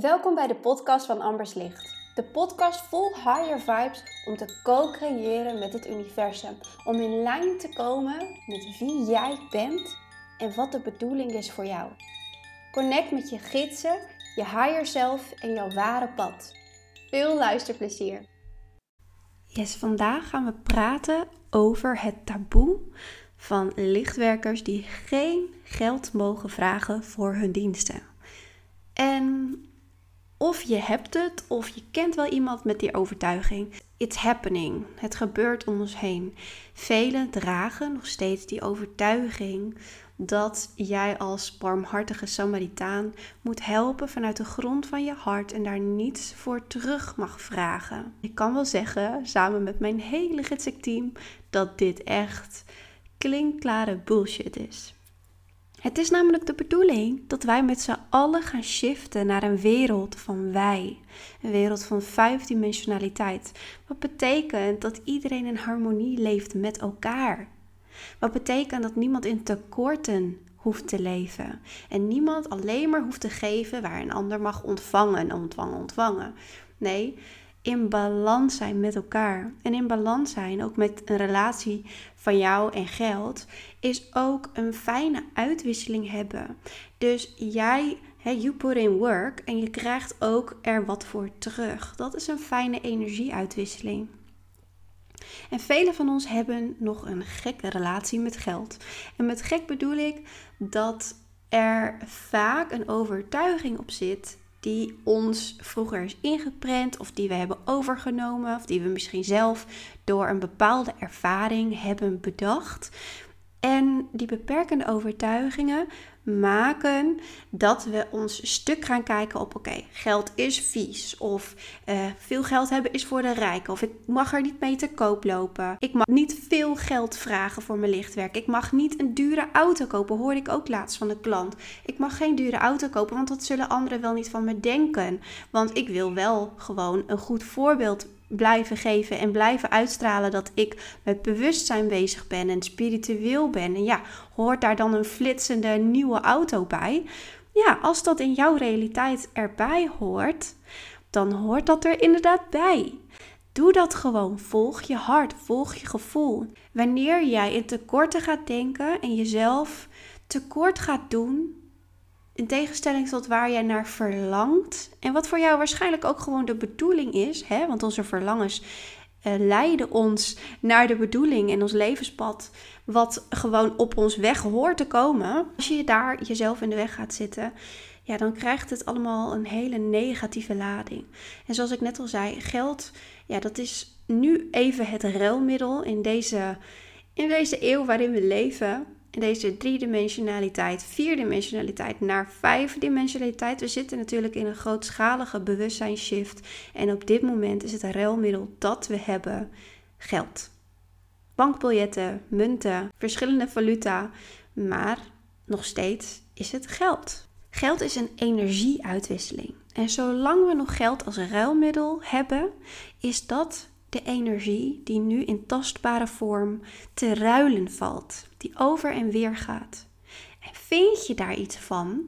Welkom bij de podcast van Ambers Licht. De podcast vol higher vibes om te co-creëren met het universum. Om in lijn te komen met wie jij bent en wat de bedoeling is voor jou. Connect met je gidsen, je higher self en jouw ware pad. Veel luisterplezier. Yes, vandaag gaan we praten over het taboe van lichtwerkers die geen geld mogen vragen voor hun diensten. En of je hebt het, of je kent wel iemand met die overtuiging. It's happening. Het gebeurt om ons heen. Velen dragen nog steeds die overtuiging dat jij als barmhartige Samaritaan moet helpen vanuit de grond van je hart en daar niets voor terug mag vragen. Ik kan wel zeggen, samen met mijn hele team, dat dit echt klinkklare bullshit is. Het is namelijk de bedoeling dat wij met z'n allen gaan shiften naar een wereld van wij. Een wereld van vijfdimensionaliteit. Wat betekent dat iedereen in harmonie leeft met elkaar. Wat betekent dat niemand in tekorten hoeft te leven. En niemand alleen maar hoeft te geven waar een ander mag ontvangen, ontvangen, ontvangen. Nee, in balans zijn met elkaar. En in balans zijn ook met een relatie van jou en geld is ook een fijne uitwisseling hebben. Dus jij, you put in work en je krijgt ook er wat voor terug. Dat is een fijne energieuitwisseling. En velen van ons hebben nog een gekke relatie met geld. En met gek bedoel ik dat er vaak een overtuiging op zit die ons vroeger is ingeprent of die we hebben overgenomen of die we misschien zelf door een bepaalde ervaring hebben bedacht. En die beperkende overtuigingen maken dat we ons stuk gaan kijken op: oké, geld is vies. Of uh, veel geld hebben is voor de rijken. Of ik mag er niet mee te koop lopen. Ik mag niet veel geld vragen voor mijn lichtwerk. Ik mag niet een dure auto kopen, hoorde ik ook laatst van de klant. Ik mag geen dure auto kopen, want dat zullen anderen wel niet van me denken. Want ik wil wel gewoon een goed voorbeeld blijven geven en blijven uitstralen dat ik met bewustzijn bezig ben en spiritueel ben. En ja, hoort daar dan een flitsende nieuwe auto bij? Ja, als dat in jouw realiteit erbij hoort, dan hoort dat er inderdaad bij. Doe dat gewoon. Volg je hart, volg je gevoel. Wanneer jij in tekorten gaat denken en jezelf tekort gaat doen, in tegenstelling tot waar jij naar verlangt. En wat voor jou waarschijnlijk ook gewoon de bedoeling is. Hè? Want onze verlangens uh, leiden ons naar de bedoeling en ons levenspad. Wat gewoon op ons weg hoort te komen. Als je daar jezelf in de weg gaat zitten. Ja, dan krijgt het allemaal een hele negatieve lading. En zoals ik net al zei, geld, ja, dat is nu even het ruilmiddel in deze, in deze eeuw waarin we leven deze driedimensionaliteit, vierdimensionaliteit naar vijfdimensionaliteit. We zitten natuurlijk in een grootschalige bewustzijnsshift. En op dit moment is het ruilmiddel dat we hebben geld. Bankbiljetten, munten, verschillende valuta. Maar nog steeds is het geld. Geld is een energieuitwisseling. En zolang we nog geld als ruilmiddel hebben, is dat de energie die nu in tastbare vorm te ruilen valt, die over en weer gaat. En vind je daar iets van,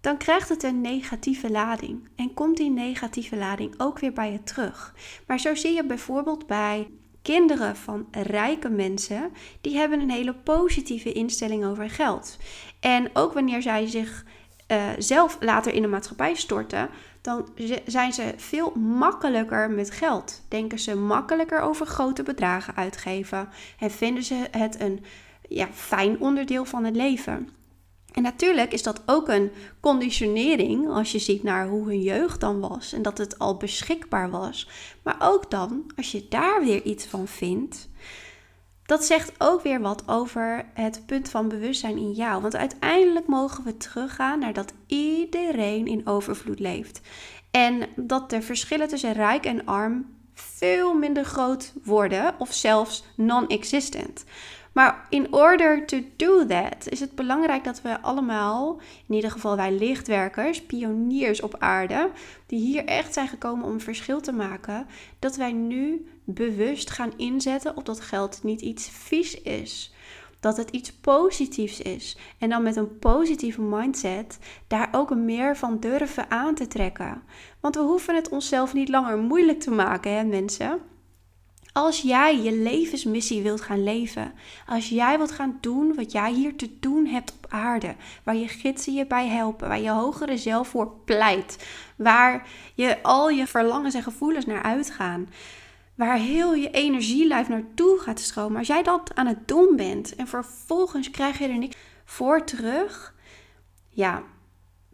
dan krijgt het een negatieve lading en komt die negatieve lading ook weer bij je terug. Maar zo zie je bijvoorbeeld bij kinderen van rijke mensen, die hebben een hele positieve instelling over geld. En ook wanneer zij zich uh, zelf later in de maatschappij storten, dan zijn ze veel makkelijker met geld. Denken ze makkelijker over grote bedragen uitgeven en vinden ze het een ja, fijn onderdeel van het leven. En natuurlijk is dat ook een conditionering als je ziet naar hoe hun jeugd dan was en dat het al beschikbaar was. Maar ook dan, als je daar weer iets van vindt, dat zegt ook weer wat over het punt van bewustzijn in jou. Want uiteindelijk mogen we teruggaan naar dat iedereen in overvloed leeft. En dat de verschillen tussen rijk en arm veel minder groot worden of zelfs non-existent. Maar in order to do that is het belangrijk dat we allemaal, in ieder geval wij lichtwerkers, pioniers op aarde, die hier echt zijn gekomen om een verschil te maken, dat wij nu bewust gaan inzetten op dat geld niet iets vies is. dat het iets positiefs is. En dan met een positieve mindset daar ook meer van durven aan te trekken. Want we hoeven het onszelf niet langer moeilijk te maken, hè mensen? Als jij je levensmissie wilt gaan leven, als jij wilt gaan doen wat jij hier te doen hebt op aarde, waar je gidsen je bij helpen, waar je hogere zelf voor pleit, waar je al je verlangens en gevoelens naar uitgaan, waar heel je energielijf naartoe gaat stromen, als jij dat aan het doen bent en vervolgens krijg je er niks voor terug, ja,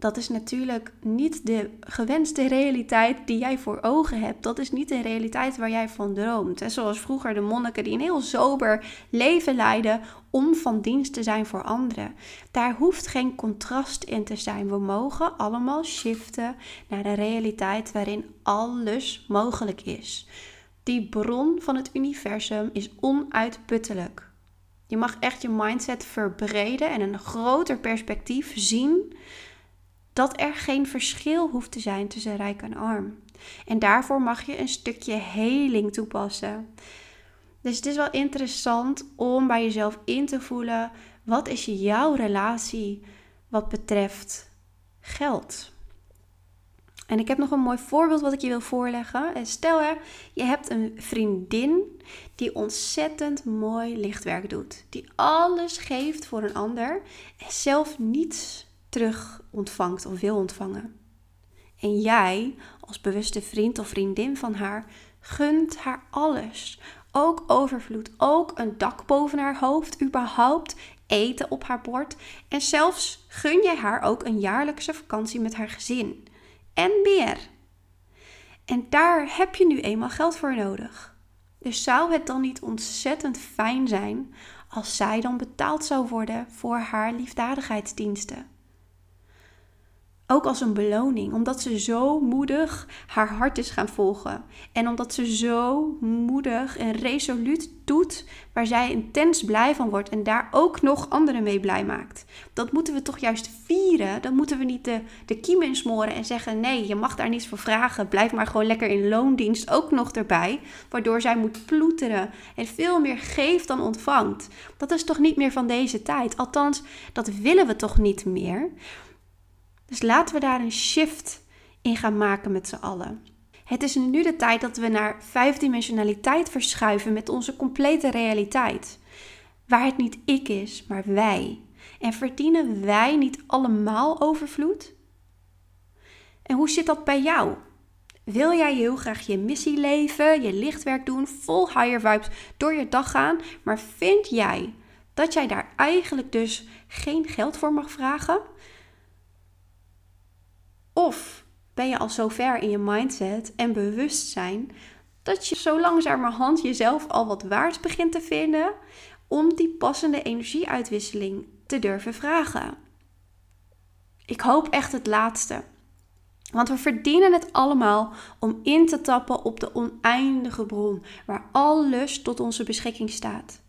dat is natuurlijk niet de gewenste realiteit die jij voor ogen hebt. Dat is niet de realiteit waar jij van droomt. Zoals vroeger de monniken die een heel sober leven leiden om van dienst te zijn voor anderen. Daar hoeft geen contrast in te zijn. We mogen allemaal shiften naar de realiteit waarin alles mogelijk is. Die bron van het universum is onuitputtelijk. Je mag echt je mindset verbreden en een groter perspectief zien dat er geen verschil hoeft te zijn tussen rijk en arm. En daarvoor mag je een stukje heling toepassen. Dus het is wel interessant om bij jezelf in te voelen: wat is jouw relatie wat betreft geld? En ik heb nog een mooi voorbeeld wat ik je wil voorleggen. Stel hè, je hebt een vriendin die ontzettend mooi lichtwerk doet. Die alles geeft voor een ander en zelf niets terug ontvangt of wil ontvangen. En jij, als bewuste vriend of vriendin van haar, gunt haar alles. Ook overvloed, ook een dak boven haar hoofd, überhaupt eten op haar bord. En zelfs gun jij haar ook een jaarlijkse vakantie met haar gezin. En meer. En daar heb je nu eenmaal geld voor nodig. Dus zou het dan niet ontzettend fijn zijn als zij dan betaald zou worden voor haar liefdadigheidsdiensten? Ook als een beloning, omdat ze zo moedig haar hart is gaan volgen. En omdat ze zo moedig en resoluut doet waar zij intens blij van wordt en daar ook nog anderen mee blij maakt. Dat moeten we toch juist vieren. Dan moeten we niet de, de kiem insmoren en zeggen: nee, je mag daar niets voor vragen. Blijf maar gewoon lekker in loondienst ook nog erbij. Waardoor zij moet ploeteren en veel meer geeft dan ontvangt. Dat is toch niet meer van deze tijd? Althans, dat willen we toch niet meer? Dus laten we daar een shift in gaan maken met z'n allen. Het is nu de tijd dat we naar vijfdimensionaliteit verschuiven met onze complete realiteit. Waar het niet ik is, maar wij. En verdienen wij niet allemaal overvloed? En hoe zit dat bij jou? Wil jij heel graag je missie leven, je lichtwerk doen, vol higher vibes door je dag gaan, maar vind jij dat jij daar eigenlijk dus geen geld voor mag vragen? Of ben je al zo ver in je mindset en bewustzijn dat je zo langzamerhand jezelf al wat waard begint te vinden om die passende energieuitwisseling te durven vragen? Ik hoop echt het laatste. Want we verdienen het allemaal om in te tappen op de oneindige bron waar alles tot onze beschikking staat.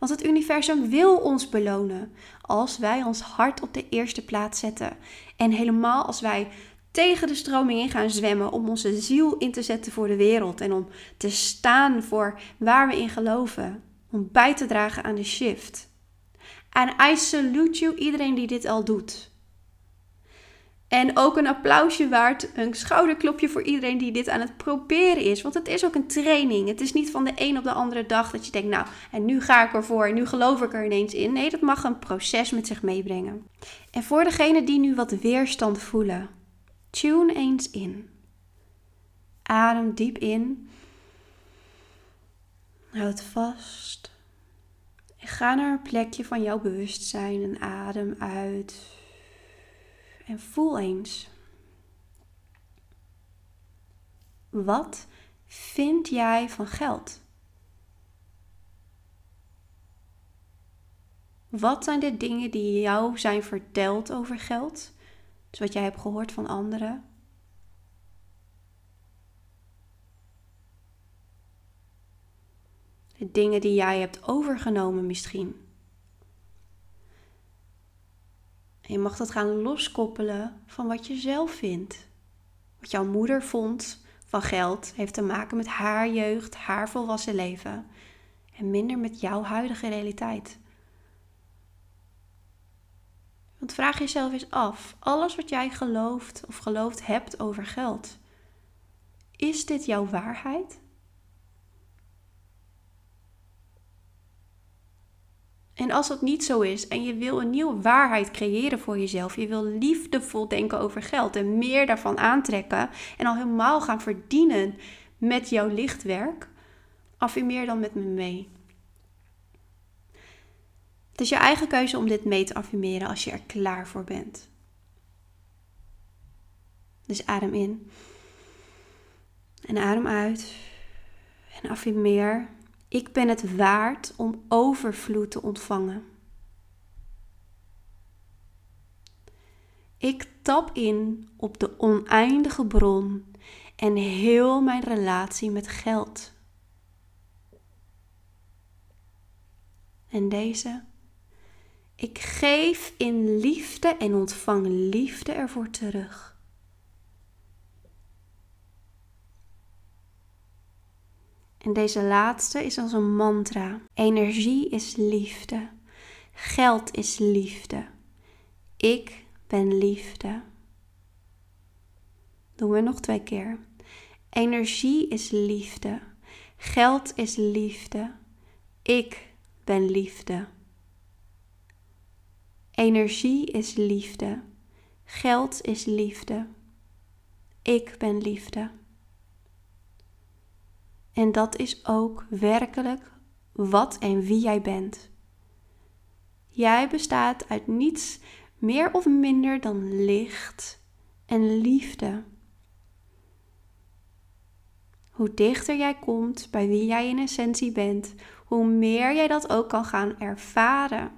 Want het universum wil ons belonen als wij ons hart op de eerste plaats zetten. En helemaal als wij tegen de stroming in gaan zwemmen om onze ziel in te zetten voor de wereld en om te staan voor waar we in geloven. Om bij te dragen aan de shift. En I salute you iedereen die dit al doet. En ook een applausje waard, een schouderklopje voor iedereen die dit aan het proberen is. Want het is ook een training. Het is niet van de een op de andere dag dat je denkt, nou, en nu ga ik ervoor en nu geloof ik er ineens in. Nee, dat mag een proces met zich meebrengen. En voor degenen die nu wat weerstand voelen, tune eens in. Adem diep in. Houd vast. En ga naar een plekje van jouw bewustzijn en adem uit. En voel eens. Wat vind jij van geld? Wat zijn de dingen die jou zijn verteld over geld? Dus wat jij hebt gehoord van anderen? De dingen die jij hebt overgenomen misschien. Je mag dat gaan loskoppelen van wat je zelf vindt. Wat jouw moeder vond van geld heeft te maken met haar jeugd, haar volwassen leven en minder met jouw huidige realiteit. Want vraag jezelf eens af: alles wat jij gelooft of geloofd hebt over geld, is dit jouw waarheid? En als dat niet zo is en je wil een nieuwe waarheid creëren voor jezelf, je wil liefdevol denken over geld en meer daarvan aantrekken en al helemaal gaan verdienen met jouw lichtwerk, affirmeer dan met me mee. Het is je eigen keuze om dit mee te affirmeren als je er klaar voor bent. Dus adem in en adem uit en affirmeer ik ben het waard om overvloed te ontvangen. Ik tap in op de oneindige bron en heel mijn relatie met geld. En deze. Ik geef in liefde en ontvang liefde ervoor terug. En deze laatste is als een mantra. Energie is liefde. Geld is liefde. Ik ben liefde. Doen we nog twee keer. Energie is liefde. Geld is liefde. Ik ben liefde. Energie is liefde. Geld is liefde. Ik ben liefde. En dat is ook werkelijk wat en wie jij bent. Jij bestaat uit niets meer of minder dan licht en liefde. Hoe dichter jij komt bij wie jij in essentie bent, hoe meer jij dat ook kan gaan ervaren.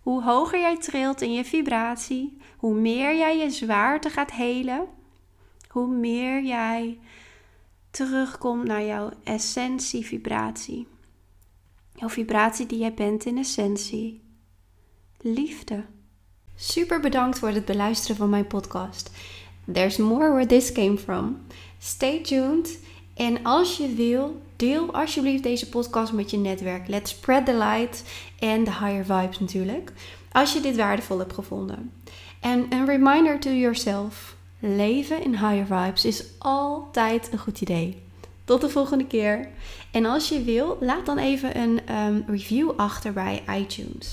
Hoe hoger jij trilt in je vibratie, hoe meer jij je zwaarte gaat helen, hoe meer jij terugkomt naar jouw essentie-vibratie. Jouw vibratie die jij bent in essentie. Liefde. Super bedankt voor het beluisteren van mijn podcast. There's more where this came from. Stay tuned. En als je wil, deel alsjeblieft deze podcast met je netwerk. Let's spread the light en de higher vibes natuurlijk. Als je dit waardevol hebt gevonden. En een reminder to yourself. Leven in higher vibes is altijd een goed idee. Tot de volgende keer. En als je wil, laat dan even een um, review achter bij iTunes.